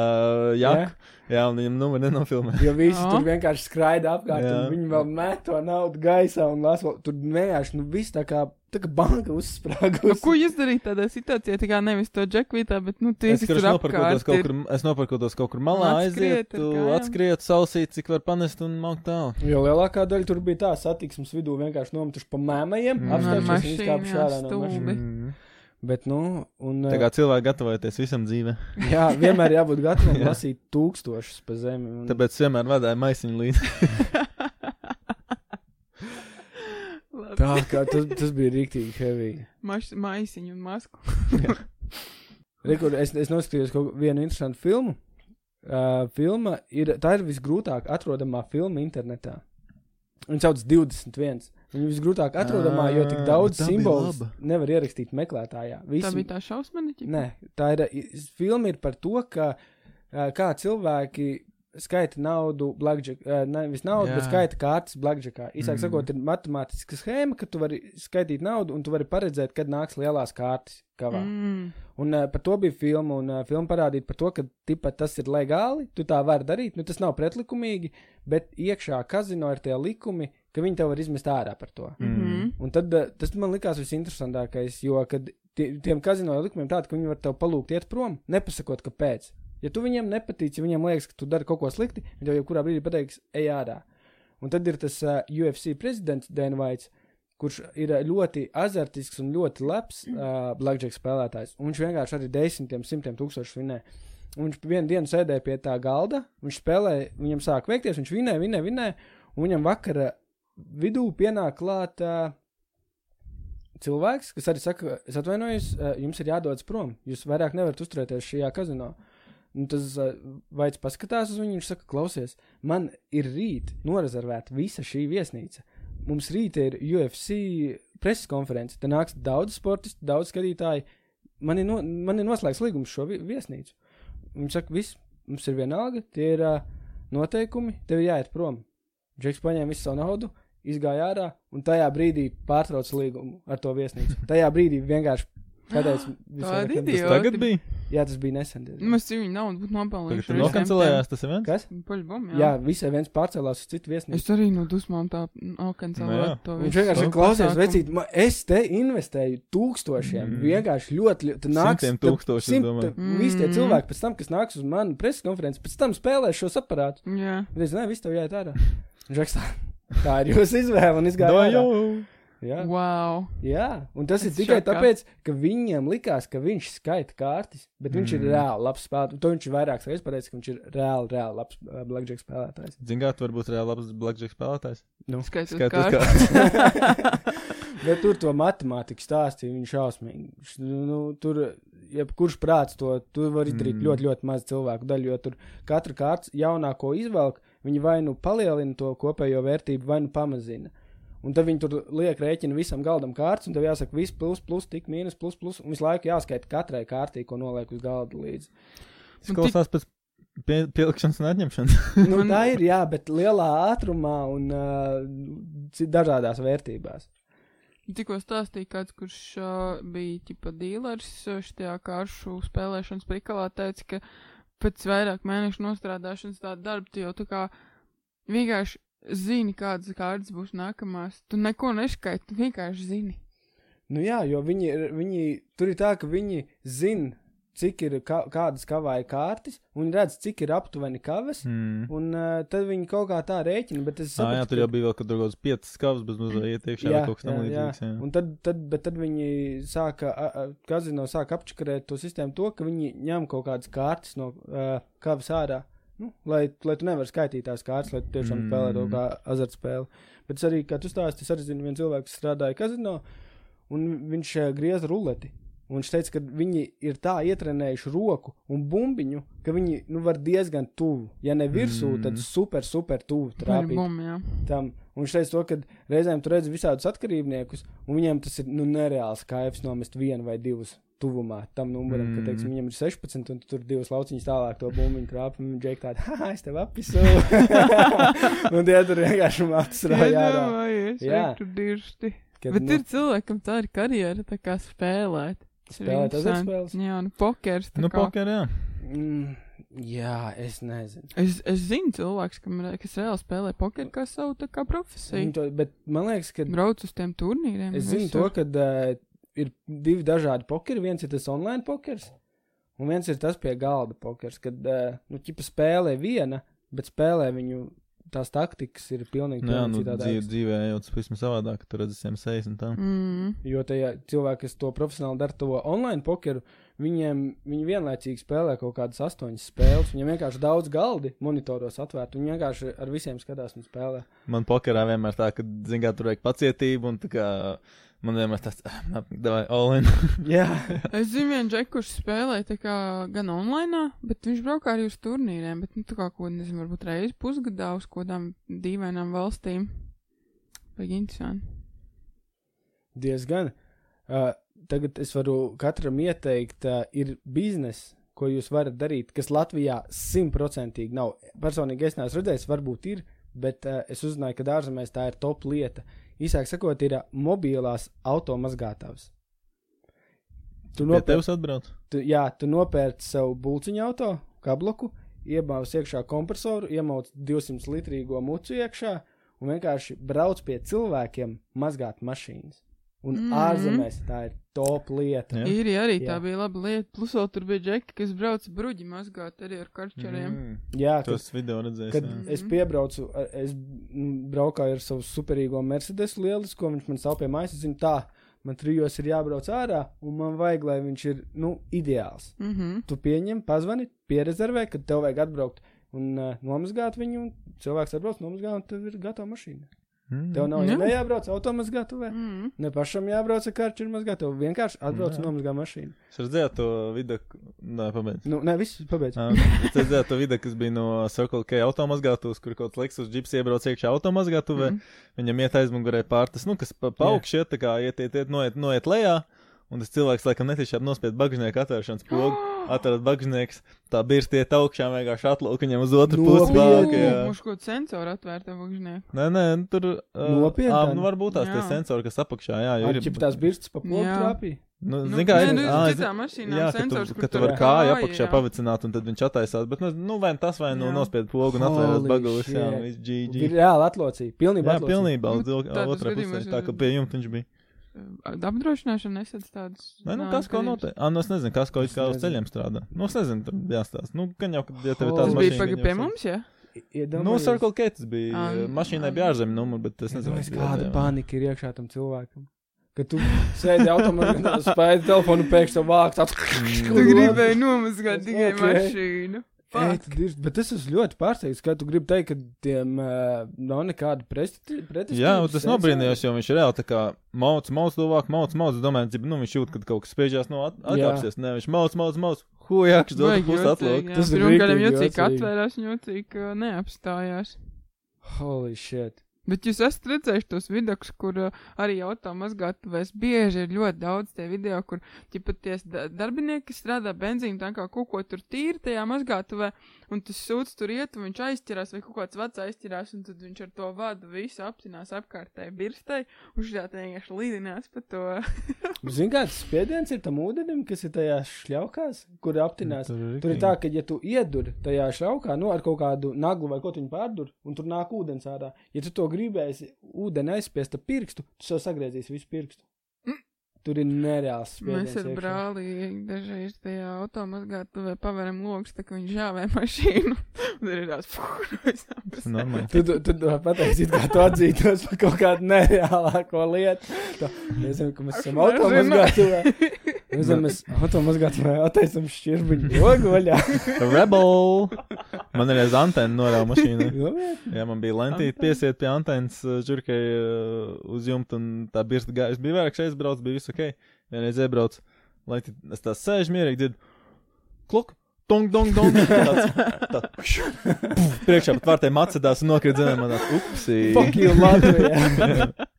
jaku. Jā, un viņam numuru nenofilmē. Jo visi Jā. tur vienkārši skraida apkārt, Jā. un viņi vēl met to naudu gaisā un lasa. Tur vienkārši, nu, viss tā kā, tā kā banka Nu, uzsprāgus. ko izdarīt tādā situācijā? Tā kā nevis to džeku vietā, bet, nu, tie, Es, kas kurš tur apkārt kaut kur, es nopirkotos kaut kur malā, aizietu, atskrietu, sausīt, cik var panest un maukt tālu. Jo lielākā daļa tur bija tā satiksmes vidū vienkārši nometuši pa mēmajiem, Mm. apstājušies un izkāpuši ārā no mašīnas. Mm. Bet, nu, un. Tā kā cilvēki gatavoties visam dzīvē. <laughs> Jā, vienmēr jābūt gatavam <laughs> lasīt tūkstošus pa zemi. Un... Tāpēc vienmēr vadīju maisiņu līdzi. <laughs> Labi. Tā kā tas, tas bija rīktīgi heavy. Maš, maisiņu un masku. Rekur, es, es noskatījos kaut vienu interesantu filmu. Uh, filma ir, tā ir visgrūtāk atrodamā filma internetā. Viņa sauc 21. Viņa visgrūtāk atrodamā, jo tik daudz tā simbolus nevar ierakstīt meklētājā. Tā Visi, bija tā šausmaniķa. Nē, tā ir. Filma ir par to, ka kā cilvēki skaita naudu, blackjack, ā, nevis naudu, Jā. bet skaita kārtas blackjackā. Īsāk Mhm. sakot, ir matemātiska schēma, ka tu vari skaitīt naudu un tu vari paredzēt, kad nāks lielās kārtas kavā. Mm. Un uh, par to bija filma, un uh, filma parādīja par to, ka tipa, tas ir legāli, tu tā vari darīt, nu tas nav pretlikumīgi, bet iekšā kazino ir tie likumi, ka viņi tev var izmest ārā par to. Mm. Mhm. Un tad uh, tas man likās visinteresantākais, jo kad tie, tiem kazino ir likumiem tādi, ka viņi var tev palūgt iet prom, nepasakot, kāpēc. Ja tu viņiem nepatīc, ja viņiem liekas, ka tu dari kaut ko slikti, viņi tev jebkurā brīdī pateiks, ej ārā. Un tad ir tas uh, UFC prezidents Denvaits, kurš ir ā, ļoti azartisks un ļoti labs uh, blackjack spēlētājs. Un viņš vienkārši arī desmitiem, simtiem tūkstošu vinē. Un viņš vienu dienu sēdēja pie tā galda, viņš spēlēja, viņam sāk veikties, viņš vinēja, vinēja, vinēja, un viņam vakara vidū pienāk klāt uh, cilvēks, kas arī saka, es atvainojos, uh, jums ir jādodas prom, jūs vairāk nevarat uzturēties šajā kazino. Un tas veids paskatās uz viņu, viņš saka, klausies, man ir rīt norezervēta visa šī viesnīca. Mums rīt ir UFC preses konference, te nāks daudz sportistu, daudz skatītāju. Man ir, no, man ir noslēgts līgums šo vi viesnīcu. Viņš saka, viss, mums ir vienalga, tie ir uh, noteikumi, tev ir jāiet prom. Džeks paņēma visu savu naudu, izgāja ārā un tajā brīdī pārtrauca līgumu ar to viesnīcu. Tajā brīdī vienkārši pateica, <gasps> idioti. Tas tagad bija. Jā, tas bija nesen. Mēs viņu naudu būtu nopelnījuši. tur nokancelējās tas events. Kas? Paļbom, Jā, jā visai viens pārcēlās uz citu viesnīcu. Es arī no dusmām tā Nu jā. nokancelēju to Viņš visu. vienkārši Savu klausies, pasākumu. vecīt, es te investēju tūkstošiem. Mm. Mm. Vienkārši ļoti, ļoti nāks. Simtiem tūkstoši, simt- domāju. tad Visi tie Mm. cilvēki pēc tam, kas nāks uz manu preses konferenci, pēc tam spēlēs šos aparātus. Jā. Bet es nezinu, viss tev jāiet ārā. Viņš rakstā, tā ir jūsu izvēle un izgāja. Jā. Wow. Jā, un tas Es ir tikai šokā. tāpēc, ka viņiem likās, ka viņš skaita kārtas, bet viņš mm. ir Mm. reāli labs spēlētājs. To viņš ir vairākas reizes pateicis, ka viņš ir reāli, reāli labs uh, blackjack spēlētājs. Ziniet, kā varbūt reāli labs blackjack spēlētājs. Nu. Skaitot Skatot kārtas. kā. <laughs> bet tur to matemātiku stāstīja viņš šausmīgi. Š- Nu, tur, jebkurš prāts to, tu var izdarīt Mm. mm. ļoti, ļoti maz cilvēku daļu, jo tur katra kārtas jaunāko izvelk, viņi vai nu palielina to kopējo vērtību, vai nu pamazina. Un tad viņi tur liek rēķinu visam galdam kārtas, un tev jāsaka, viss plus, plus, tik mīnus, plus, plus, un visu laiku jāskaita katrai kārtī, ko noliek uz galda līdzi. Tas klausās pēc pie, pielikšanas un atņemšanas. <laughs> Nu, tā ir, jā, bet lielā ātrumā un uh, dažādās vērtībās. Tikko stāstīja kāds, kurš uh, bija ķipa dīlers šajā kāršu spēlēšanas prikalā, teica, ka pēc vairāk mēnešu nostrādāšanas tāda darba, tu jau tā kā vienkārši zini, kādas kārtas būs nākamās. Tu neko neskaiti, tu vienkārši zini. Nu jā, jo viņi, ir- viņi tur ir tā, ka viņi zina, cik ir ka, kādas kavāja kārtas, un redz, cik ir aptuveni kaves, Mm. un uh, tad viņi kaut kā tā rēķina. Bet es Ah, jā, tur jau bija vēl, kaut kāds piecas kavas bez mazliet iet iekšā vai kaut kas tam līdzīgs. Jā. Un tad, tad, bet tad viņi sāka, kazino sāka apčakarēt to sistēmu to, ka viņi ņem kaut kādas kārtas no uh, kavas ārā. Nu, lai, lai tu nevari skaitīt tās kārtas, lai tu tiešām Mm. spēlē to kā azartspēli. Bet es arī, kā tu stāsti, es arī zinu vienu cilvēku, kas strādāja kazino, un viņš uh, grieza ruleti. Un viņš teica, ka viņi ir tā ietrenējuši roku un bumbiņu, ka viņi nu, var diezgan tuvu. Ja ne virsū, mm. tad super, super tuvu trāpīt jā. tam. Un viņš teica, to, ka reizēm tur redz visādus atkarībniekus, un viņiem tas ir nu, nereāls kaifs nomest vienu vai divus tuvumā tam numuram, mm. ka, teiksim, Mm. viņam ir 16, un tu tur divas lauciņas tālāk to bumbiņu krāp, un viņš tāda, ha, es tev apisu. <laughs> un tie tur vienkārši. Iedomājies, Jā. vai tu dirsti. Kad, Bet nu, ir cilvēkam tā ir karjera, tā kā spēlēt. Tas ir Spēlēt azartspēles? Jā, nu pokers. tā Nu, kā. poker, jā. mm, jā, es nezinu. Es, es zinu cilvēks, kam, kas reāli spēlē pokeru kā savu tā kā profesiju. Viņu To, bet man liekas, ka Brauc uz tiem turnīriem. es zinu to, ka uh, ir divi dažādi pokeri. Viens ir tas online pokers, un viens ir tas pie galda pokers, kad, uh, nu, ķipa spēlē viena, bet spēlē viņu tās taktikas ir pilnīgi, Nu, jā, nu, dzīve, dzīvē jau tas pavisam savādāk, ka tur redzat visiem sejas un tā. Mm. Jo tajā cilvēki, kas to profesionāli dara, to online pokeru, viņiem viņi vienlaicīgi spēlē kaut kādas astoņas spēles. Viņiem vienkārši daudz galdi monitoros atvērt, un viņi vienkārši ar visiem skatās un spēlē. Man pokerā vienmēr tā, ka, zin kā, tur vajag pacietību un tā kā man vienmēr tas, ah, davai, all in. <laughs> Jā, Es zinu, vienu džeku, kurš spēlē kā gan online, bet viņš braukā arī uz turnīriem. Bet, nu, tā kā, ko, nezinu, varbūt reizi pusgadā uz kādām dīvainām valstīm. Vai interesanti. diezgan. Uh, tagad es varu katram ieteikt, uh, ir biznesa, ko jūs varat darīt, kas Latvijā simtprocentīgi nav. Personīgi es neesmu redzējis, varbūt ir, bet uh, es uzzināju, ka ārzemēs tā ir top lieta. Īsāk sakot, ir uh, mobilās automazgātavas. Tu nopērci, tevis atbrauc. tu, jā, tu nopērci savu bulciņu auto, kabloku, iebāz iekšā kompresoru, iemauc 200 litrīgo mucu iekšā un vienkārši brauc pie cilvēkiem mazgāt mašīnas. Un mm Mhm. -hmm. ārzemēs tā ir top lieta. Jā. Ir arī tā Jā. bija laba lieta. Plus, vēl tur bija džeki, kas brauca bruģi mazgāt arī ar karčeriem. Mm. Jā, Tos video redzēs. kad jā. es piebraucu, a- es mm, braukāju ar savu superīgo Mercedes lielisko, viņš man stāv pie mājas, es zinu, tā, man trijos ir jābrauc ārā, un man vajag, lai viņš ir, nu, ideāls. Mm -hmm. tu pieņem, pazvani, pierezervē, kad tev vajag atbraukt un uh, nomazgāt viņu. un Cilvēks atbrauc, nomazgā, un tev ir gatava mašīna. Mm. Tev nav ne jābrauc automazgātuvē, Mm -hmm. ne pašam jābrauc ar karču mazgāt, tev vienkārši atbrauc un nomazgā mašīnu. Es redzēju to video, nē, pabeidz. Nu, nē, viss pabeidz. Ah, Es redzēju to video, kas bija no Circle K automazgātuvs, kur kaut kāds Lexus džips iebrauc iekšā automazgātuvē. Mm. Mm. Viņam iet aizmugurē pārtas, nu, kas pa, augšu iet, tā kā iet, iet, iet, noiet, noiet lejā. Un tas cilvēks, laikam, netiešām nospied bagžnieku atvēršanas pogu. <gasps> Atverat bagžnieks, tā birsta iet augšā, vienkārši atlūk viņam uz otru pusi. Jā. Mums kaut kāda sensora atvērta bagžnieku. Nē, nē, nu, tur. Uh, Nopietni? ā, nu, varbūt tās tie Jā. sensori, kas apakšā, jā, jo ir. ķip tās birstas pa pogu Jā. trāpīja. Nu, Nu, zin kā, ir. nu, ā, citām mašīnām Jā, ka sensors, tu, kur ka tu tur vari kāju apakšā jā. pavicināt, un tad viņš attaisās. Bet, nu, nu vai nu tas, vai nu Jā. nospied pogu un atvērs Holy bagulus. Jā, shit. viss GG. reāli atlocīja, pilnībā Jā, pilnībā Nu, otrā pusē. Tā kā pie jumta viņš bija. Apdrošināšana nesadz tādas. Nē, nu kas ko notiek? Ah, nu es nezinu, kas ko kā uz ceļiem strādā. Nu, es nezinu, tur jāstāsta. Nu, gan jau, kad ja tev ir tāds Tas bija paga pie mums, jā? Iedomājies. Nu, Circle K tas bija. Uh, Mašīnai ah. bija ārzemju numurs, bet es nezinu, Iedomājies, vai kāda bija panika ir iekšā tam cilvēkam. Kad tu sēdi automašīnā, <laughs> spēļ telefonu pēkšņi vākt. Tu gribēji nomazgāt tikai Ok. mašīnu. Ir, bet es esmu ļoti pārsteigts, ka tu gribi teikt, ka tiem uh, nav nekāda pretestība. Jā, un tas nobrīnījās, jo viņš reāli tā kā mauc, mauc tuvāk, mauc, mauc. Ka nu, viņš jūt, ka kaut kas spiežās no at atkāpsies. Nē, viņš mauc, mauc, mauc. Hujāks, dod jocīgi, atlūk. Tas ir rīktīgi jocīgi jocīgi. atvērās, un jocīgi uh, neapstājās. Holy shit. Bet jūs esat redzējuši tos video, kur uh, arī automazgātuvēs bieži ir ļoti daudz tie video, kur ķipaties darbinieki kas strādā benzīna tā kā kaut ko tur tīri tajā mazgātuvē, un tas sūds tur iet, un viņš aizķerās, vai kaut kāds vecs aizķerās, un tad viņš ar to vadu visu apcinās apkārtēji birstai, un šī tā vienkārši līdinās pa to. <laughs> Zini, kāds spiediens ir tam ūdenim, kas ir tajās šļaukās, kur aptinās. Tur ir Tur ir tā, ka, ja tu iedur tajā šļaukā, nu, ar kaut kādu naglu vai ko tu viņu pārdur, un tur nāk ūdens ārā, ja tu to gribēsi ūdeni aizspiest ar pirkstu, tu sev sagriezīs visu pirkstu. tur ir nereāls Mēs spiediens. ar iekšā. brāli dažreiz tajā automazgātuvē paveram logus, tā kā viņš žāvē mašīnu. <laughs> Tur ir tās fūras. <laughs> Normāli. Tu, tu, tu to pateiksi, kā tu atzītos par kaut kādu nereālāko lietu. Tā, Mēs zinām, ka mēs esam Ak, <laughs> automazgātuvē. Mēs zinām, mēs automazgātuvē attaisam šķirbiņu logu vaļā. <laughs> Rebel! Man ir aiz antena norāva mašīna. <laughs> Jā, man bija lentīte piesiet pie antenas žurkai uh, uz jumta, un tā birsta gāja. Es biju vairāk šeit brauc, bija viss ok. Vienreiz iebrauc, lentīte, es tā sēžu mierīgi, dzirdu, kluk, tong, dong, dong. <laughs> Tāds, tā, puf, priekšā pat vārtē macedās un nokrīt zemē, man tāds, upsī. Fuck you, Latvija.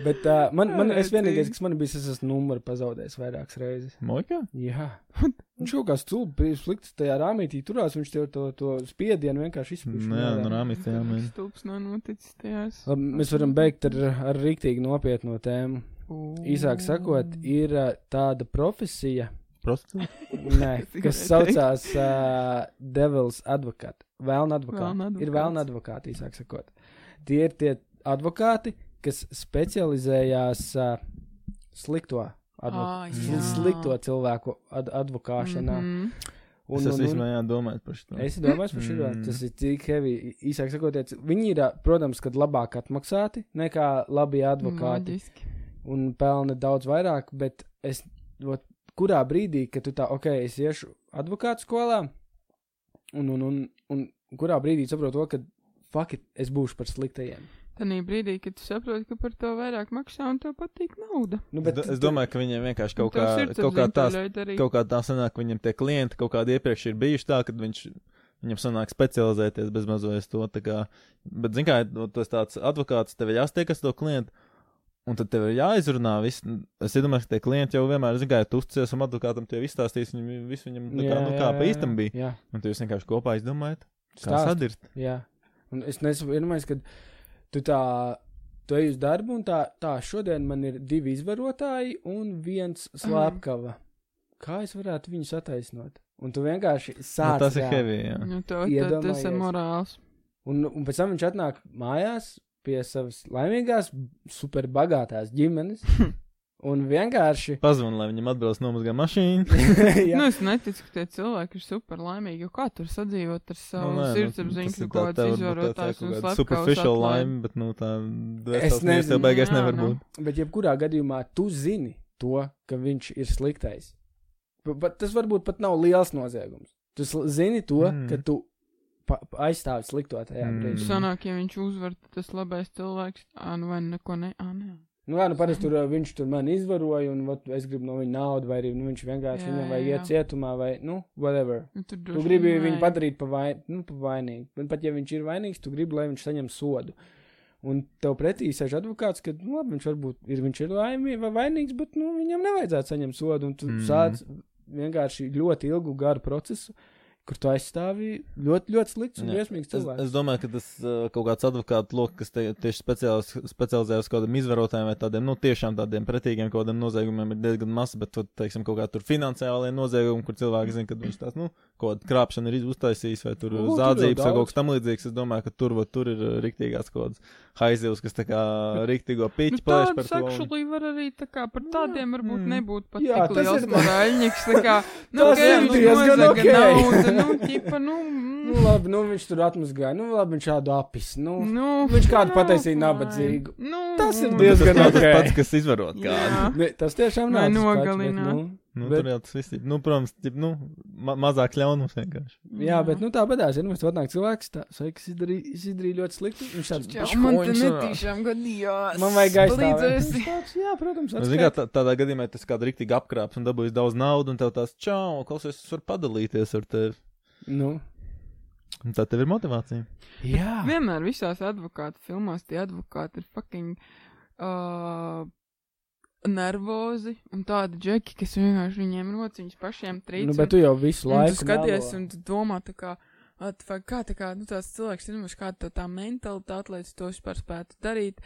Bet uh, man, man es vienīgais, kas man bija, es esmu numuru pazaudējis vairākas reizes. Moika? Jā. Viņš kaut kā stulbi slikts tajā rāmītī turās, viņš tev to, to spiedienu vienkārši izspiež. Nē, nu rāmīs tajā mēnē. Stulps nav noticis tajās. Labi, mēs varam beigt ar, ar rīktīgi nopietnu tēmu. Īsāk sakot, ir tāda profesija, nē, <laughs> kas saucās uh, Devils Advocate. Vēlna advokāti. Vēlna Ir advokāts. vēlna advokāti, īsāk sakot. Tie ir tie advokāti, kas specializējās uh, slikto, advo jā. slikto cilvēku ad advokāšanā. Mm -hmm. Un, Es un, esmu īstenībā jādomāt par šo. Es domāju, par šo Mm. tas ir tik heavy. Īsāk sakot, viņi ir, protams, kad labāk atmaksāti nekā labie advokāti Loģiski. un pelna daudz vairāk, bet es, ot, kurā brīdī, kad tu tā, ok, es iešu advokātu skolā, un, un, un, un kurā brīdī saprotu to, ka, fuck it, es būšu par sliktajiem. Tanī brīdī, kad tu saproti, ka par to vairāk maksā un tev patīk nauda. Nu, Es, do- es domāju, ka viņiem vienkārši kaut kā, kaut kā tās, kaut kā tā sanāk, ka viņam tie klienti kaut kādi iepriekš ir bijuši tā, ka viņš, viņam sanāk specializēties bez mazojas to, tā kā, bet, zin kā, nu, tas tāds advokāts, tev ir jāstiekas to klientu, un tad tev ir jāizrunā viss, es iedomājos, ka tie klienti jau vienmēr, zin kā, ja tu uzticies un advokātam tie izstāstīs, viņam, visu viņam, tā kā, nu, kā pa īstam bija, Jā, un tu jūs vienkārši kopā izdomājat, kā stāst. sadirst. Jā, un es nesaprotu, ka tu tā, tu ej uz darbu, un tā, tā šodien man ir divi izvarotāji un viens slēpkava. Kā es varētu viņus attaisnot? Un tu vienkārši Nu, sāc. tas ir heavy, jā. Nu, to, tad tas ir morāls. Un, un pēc tam viņš atnāk mājās pie savas laimīgās, superbagātās ģimenes. <laughs> un vienkārši. Pazvan, lai viņam atbrauc nomazgā mašīnu. <laughs> jā, Nu, es neticu, ka tie cilvēki ir super laimīgi. Kā tur sadzīvot ar savu nu, sirdsapziņu, tas varbūt tā- tā izvarotājs un slepkavas Superficial laime, bet, nu, tā Es nezinu. beigās Jā, nevar nu. būt. bet jebkurā gadījumā tu zini to, ka viņš ir sliktais. Pat tas varbūt pat nav liels noziegums. Tu zini to, Mm. mm. ka tu aizstāvi slikto tajā Mm. mm. brīdī. Sanāk, ja viņš uzvar, tas labais cilvēks. Ā, nu vai neko ne. Ā, nē. Nu, jā, nu, parasti tur ā, viņš tur man izvaroja, un vat, es gribu no viņa naudu, vai arī nu, viņš vienkārši Jā, viņam vajag iet cietumā, vai, nu, whatever. Nu, tur Tu droši gribi viņu padarīt par vain, nu, pa vainīgu. Un pat ja viņš ir vainīgs, tu gribi, lai viņš saņem sodu. Un tev pretī sēž advokāts, ka nu, labi, viņš varbūt ir, viņš ir laimīgs vai vainīgs, bet nu, viņam nevajadzētu saņemt sodu. Un tu Mm. mm. sāc vienkārši ļoti ilgu, garu procesu, kur tu aizstāvi ļoti, ļoti slikts un briesmīgs Es, cilvēks. es domāju, ka tas uh, kaut kāds advokātu lokus, kas te, tieši specializējas kaut kādiem izvarotājiem vai tādiem, nu, tiešām tādiem pretīgiem kaut kādiem noziegumiem ir diezgan maz, bet, tu, teiksim, kaut kā tur finansiālie noziegumi, kur cilvēki zina, ka viņš tās, nu, kaut kāda krāpšana ir uztaisījis vai tur jau zādzības vai kaut kas tam līdzīgs. Es domāju, ka tur, va, tur ir uh, riktīgās kaut kādas haizivs, kas tā kā riktīgo Nu, piķi plēš par to. actually var arī tā kā par tādiem varbūt mm. nebūt pat Jā, tik liels morāļņiks. Tā <laughs> kā, nu, Tas ir diezgan ok. naudu, nu, ķipa, nu, Nu, mm, labi, nu, viņš tur atmazgāja. Nu, labi, viņš šādu apis. Nu, nu, viņš kādu nu, pataisīja nabadzīgu. Nu, Tas ir. Nu, tas diezgan tas ok. pats, kas izvarot kādu. Ne, tas tiešām nav. tas nogalināt. nu, Nu, Bet- tur jau tas viss ir, nu, protams, tip, nu, ma mazāk ļaunums vienkārši. Jā, bet nu, tā bedās, ja nu, mēs atnāk cilvēks, tā, sveiks, izdarīja, izdarīja ļoti slikti. Viņš tāds Jā, "Bišķi man te sanāk." netīšām gadījās. Man vajag aizstāvēt. Jā, protams, Nu, zini, kā atskait. tā, tādā gadījumā tas kāda rīktīgi apkrāps un dabūjis daudz naudas, un tev tās čau, klausies, es varu padalīties ar tevi. Nu, Un tā tev ir motivācija. jā. Vienmēr visās advokātu filmās tie advokāti ir fucking uh, nervozi un tādi džeki, kas vienkārši viņiem rociņus pašiem trīc. Nu, bet tu jau visu laiku tu skaties melo. un tu domā tā kā, at, vai kā tā kā, nu tās cilvēks, zinu, kā tā, tā mentalitāte, lai tu to vispār spētu darīt.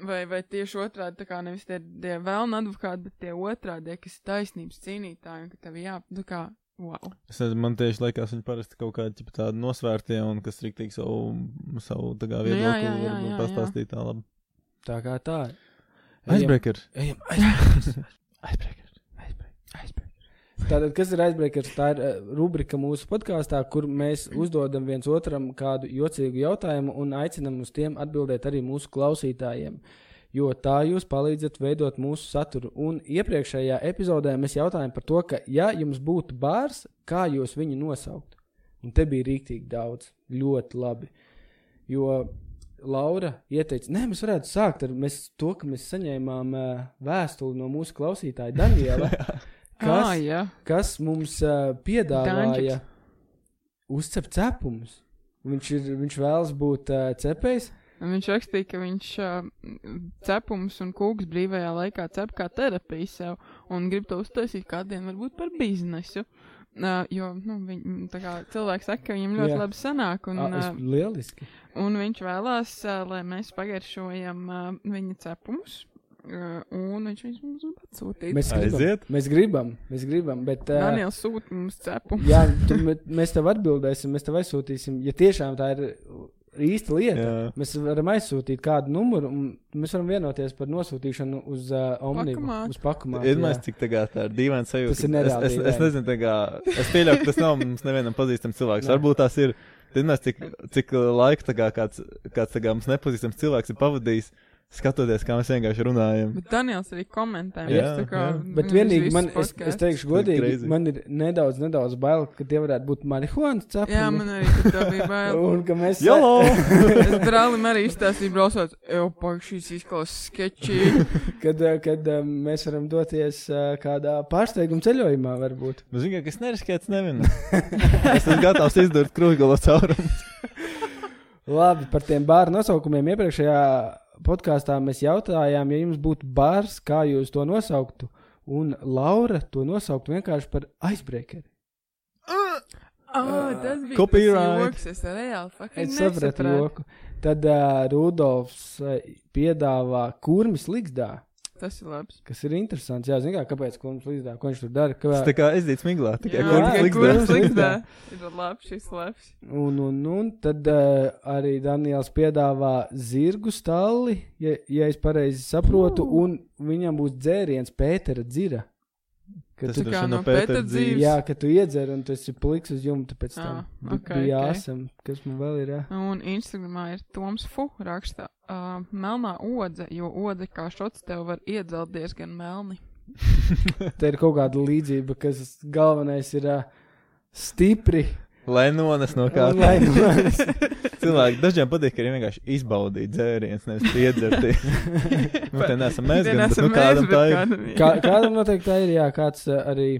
Vai, vai tieši otrādi, tā kā nevis tie, tie vēlna advokāti, bet tie otrādi, kas ir taisnības cīnītāji, un ka tev jā, tā kā, wow. Es nezinu, man tieši liekas, viņi parasti kaut kādi tādi nosvērtie un kas rīktīgi savu, savu tā kā Nu, jā, viedokli jā, jā, var jā, jā. pastāstīt tā labi. Tā kā tā. Icebreaker. Ejam, ejam. Aizbreakers. <laughs> Tātad, kas ir aizbreakers? Tā ir uh, rubrika mūsu podkāstā, kur mēs uzdodam viens otram kādu jocīgu jautājumu un aicinam uz tiem atbildēt arī mūsu klausītājiem. Jo tā jūs palīdzat veidot mūsu saturu. Un iepriekšējā epizodē mēs jautājām par to, ka, ja jums būtu bārs, kā jūs viņu nosauktu? Un te bija rīktīgi daudz, ļoti labi. Jo Laura ieteica, nē, mēs varētu sākt ar mēs, to, ka mēs saņēmām uh, vēstuli no mūsu klausītāja Daniela, <laughs> Ah, kas, jā. kas mums uh, piedāvāja Dančiks. uzcept cepumus. Viņš, ir, viņš vēlas būt uh, cepējs. Viņš rakstīja, ka viņš uh, cepums un kūks brīvajā laikā cep kā terapiju sev un grib to uztaisīt kādiem varbūt par biznesu. Uh, jo nu, viņ, tā kā cilvēki saka, ka viņam ļoti Jā. labi sanāk, un, Un, uh, lieliski. un viņš vēlās, uh, lai mēs pagaršojam uh, viņa cepumus. Uh, un viņš mums atsūtīja. Mēs gribam, Aiziet. mēs gribam, mēs gribam bet. Uh, Daniels sūta mums cepumus. jā, tu, mē- mēs tev atbildēsim, mēs tev aizsūtīsim. Ja tiešām tā ir īsta lieta, Jā. mēs varam aizsūtīt kādu numuru, un mēs varam vienoties par nosūtīšanu uz uh, Omnibu. Pakumātu. Uz pakumā. Iedomājieties, cik tā tā ir dīvaina sajūta. Tas ir nereāli Es, es, es nezinu, tā kā, es pieļauju, ka tas nav mums nevienam pazīstams cilvēks. Varbūt tās ir. Iedomājieties, cik, cik laika kā kāds, kāds tā kā mums nepazīstams cilvēks ir pavadījis, skatoties, kā mēs vienkārši runājam. Bet Daniels arī komentē. Jā, tā kā jā. Bet vienīgi man, es, es teikšu, godīgi, crazy. man ir nedaudz, nedaudz bail, ka tie varētu būt marihuānas cepumi. Jā, man arī to bija bail. <laughs> Un ka mēs. Jolo! <laughs> es brālim arī izstāstīju, braucot, jau pak šīs izklausās sketčī. <laughs> Kad, eh, kad eh, mēs varam doties eh, kādā pārsteiguma ceļojumā, varbūt. Nu, zini, ka kas neriskēts nevien. es esmu gatavs izdurt krūzgalo caurumu. Labi, par tiem bāru nosaukumiem iepriekšējā podkāstā mēs jautājām, ja jums būtu bārs, kā jūs to nosauktu. Un Laura to nosauktu vienkārši par aizbreakeri. Oh, tas bija Copyright. tas joks, es reāli fucking Es sapratu joku. Tad uh, Rudolfs uh, piedāvā kurmis līgzdā, Tas ir labs. kas ir interesants. Jā, zini, kā, kāpēc kurmis līgzdā, ko viņš tur dara. Kā... Tas tā kā liks kurš dēļ. liks Ligzdā. dēļ. Ir labs šis labs. Un, un, un tad uh, arī Daniels piedāvā zirgu stalli, ja, ja es pareizi saprotu, Uh. un viņam būs dzēriens Pētera dzira. Kad Tas tu, kā no no Pētera Pētera dzīves. dzīves. jā, ka tu iedzer un tas ir pliks uz jumta pēc tam. Ah, Bi- ok, bija jāsam, kas man vēl ir. Jā. Un Instagramā ir Toms Fu raksta, uh, melnā odze, jo odze kā šots tev var iedzelt diezgan melni. <laughs> <laughs> Te ir kaut kāda līdzība, kas galvenais ir uh, stipri. Lai nones no <laughs> kā lai nones. Cilvēki. Dažiem patīk arī vienkārši izbaudīt dzērienus, nevis piedzerties. <laughs> nu, te nesam mēs, gan, bet nu, kādam mēs, tā ir. kādam ir. Kā, kādam noteikti tā ir, jā, kāds uh, arī.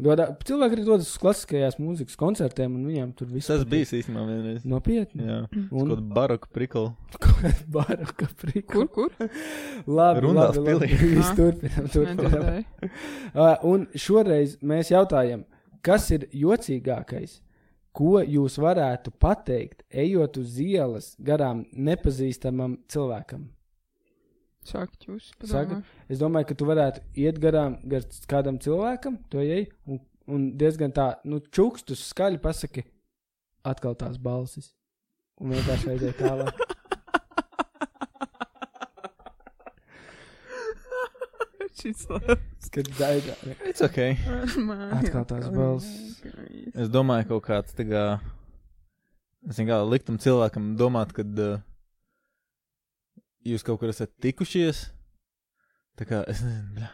Dodā, cilvēki arī dodas uz klasiskajās mūzikas koncertiem, un viņiem tur viss Tas bija īstenībā vienreiz. Nopietni. Jā, Un kaut kāda baroka prikla. <laughs> baroka prika. Kur, kur? Labi, Rundāls labi, labi. Ah. turpinām, turpinām. Nedzirdēju. <laughs> Uh, un šoreiz mēs jautājam, kas ir jocīgākais, ko jūs varētu pateikt, ejot uz ielas garām nepazīstamam cilvēkam? Sākt jūs. Saka, es domāju, ka tu varētu iet garām gar kādam cilvēkam, to ej, un, un diezgan tā, nu, čukstus skaļi pasaki, atkal tās balsis. Un vienkārši aiziet tālāk. <laughs> Šis labs. Kad daigā. It's ok. Atkal tās balss. Es domāju, kaut kāds tā kā. Es vienkārši liktum cilvēkam domāt, ka uh, jūs kaut kur esat tikušies. Tā kā es nezinu, bļā.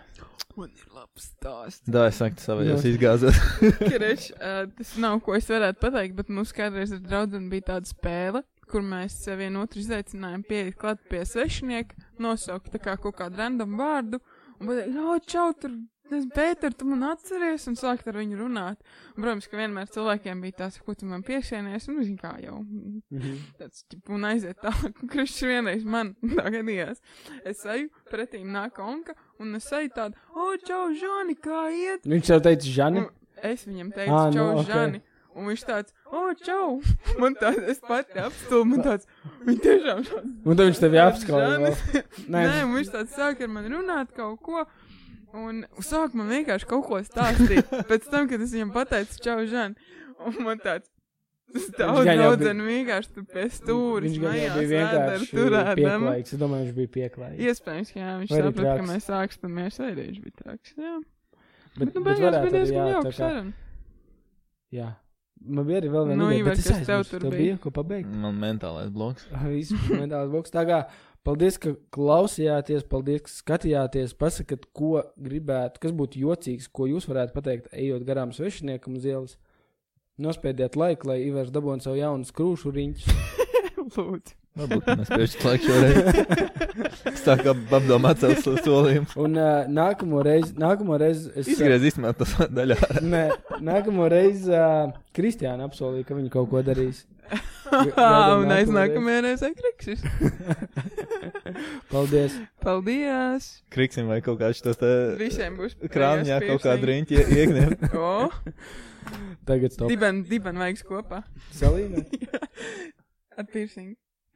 Man ir labs stāsts. Da, es saku, savējos Jā. izgāzot. <laughs> Kreč, uh, tas nav, ko es varētu pateikt, bet mums kādreiz ar draugiem bija tāda spēle, kur mēs uh, vienu otru izaicinājām pieiet klāt pie svešinieka, nosaukt tā kā kaut kādu random vārdu, un pateikt, o, čau, tur, es Pēter, tu man atceries, un sākt ar viņu runāt. Un, protams, ka vienmēr cilvēkiem bija tās, ko tu man piesienies, un zin kā jau, Mhm. tāds, ķip, un aiziet tālāk, un <laughs> krišs vienreiz man <laughs> tā gadījās. Es eju, pretīm nāk onka, un es eju tādu, o, čau, Žani, kā iet? Viņš jau teica, Žani. Un Es viņam teicu, ah, nu, čau, no, Žani. Un viņš tāds, o, čau. <laughs> Man tāds, es pati apstulbu, man tāds, viņš tiešām tāds. Un tad viņš tevi vēl. <laughs> Nē, un viņš tāds sāk ar mani runāt kaut ko. Un sāk man vienkārši kaut ko stāstīt. Pēc tam, kad es viņam pateicu, čau, Žani. Un man tāds, Daudz, bija- un vienkārši tu pie stūris Viņš mājās bija vienkārši pieklājīgs. Es domāju, viņš bija pieklājīgs. Iespējams, ka jā, viņš saprata, ka mēs sākstamies arī viņš bija traks. Jā, Bet, bet, nu, bet beigās bija varētu arī, diezgan jā, jauka tā kā, saruna. jā. Man bija arī vēl viena Nu, ideja, bet es kas tev aizmirsu. tur bija? ko pabeigt. Man mentālais bloks. <laughs> Viss mentāls boks. Tā kā paldies, ka klausījāties, paldies, ka skatījāties. Pasakiet, ko gribētu, kas būtu jocīgs, ko jūs varētu pateikt, ejot garām svešiniekam uz ielas. Nospēdiet laiku, lai Ivars dabūtu savu jaunu skrūšu riņķu. <laughs> Lūdzu. Varbūt mēs piešķirt laiku šoreiz. Kā apdomāt savu solījumu. Un uh, nākamo reizi, nākamo reizi es. Izgriez īstenībā tas <laughs> daļā. Nē, nākamo reizi uh, Kristiāna apsolīja, ka viņa kaut ko darīs. <laughs> Ah, un nākamo aiz nākamajā reizē kriksis. <laughs> Paldies! Paldies! Kriksim vai kaut kā šitos te Visiem būs krāmņā kaut kā driņķi iegņem. O, Tagad stop. diben, diben vajag kopā. Salīmē. Ar piercingu.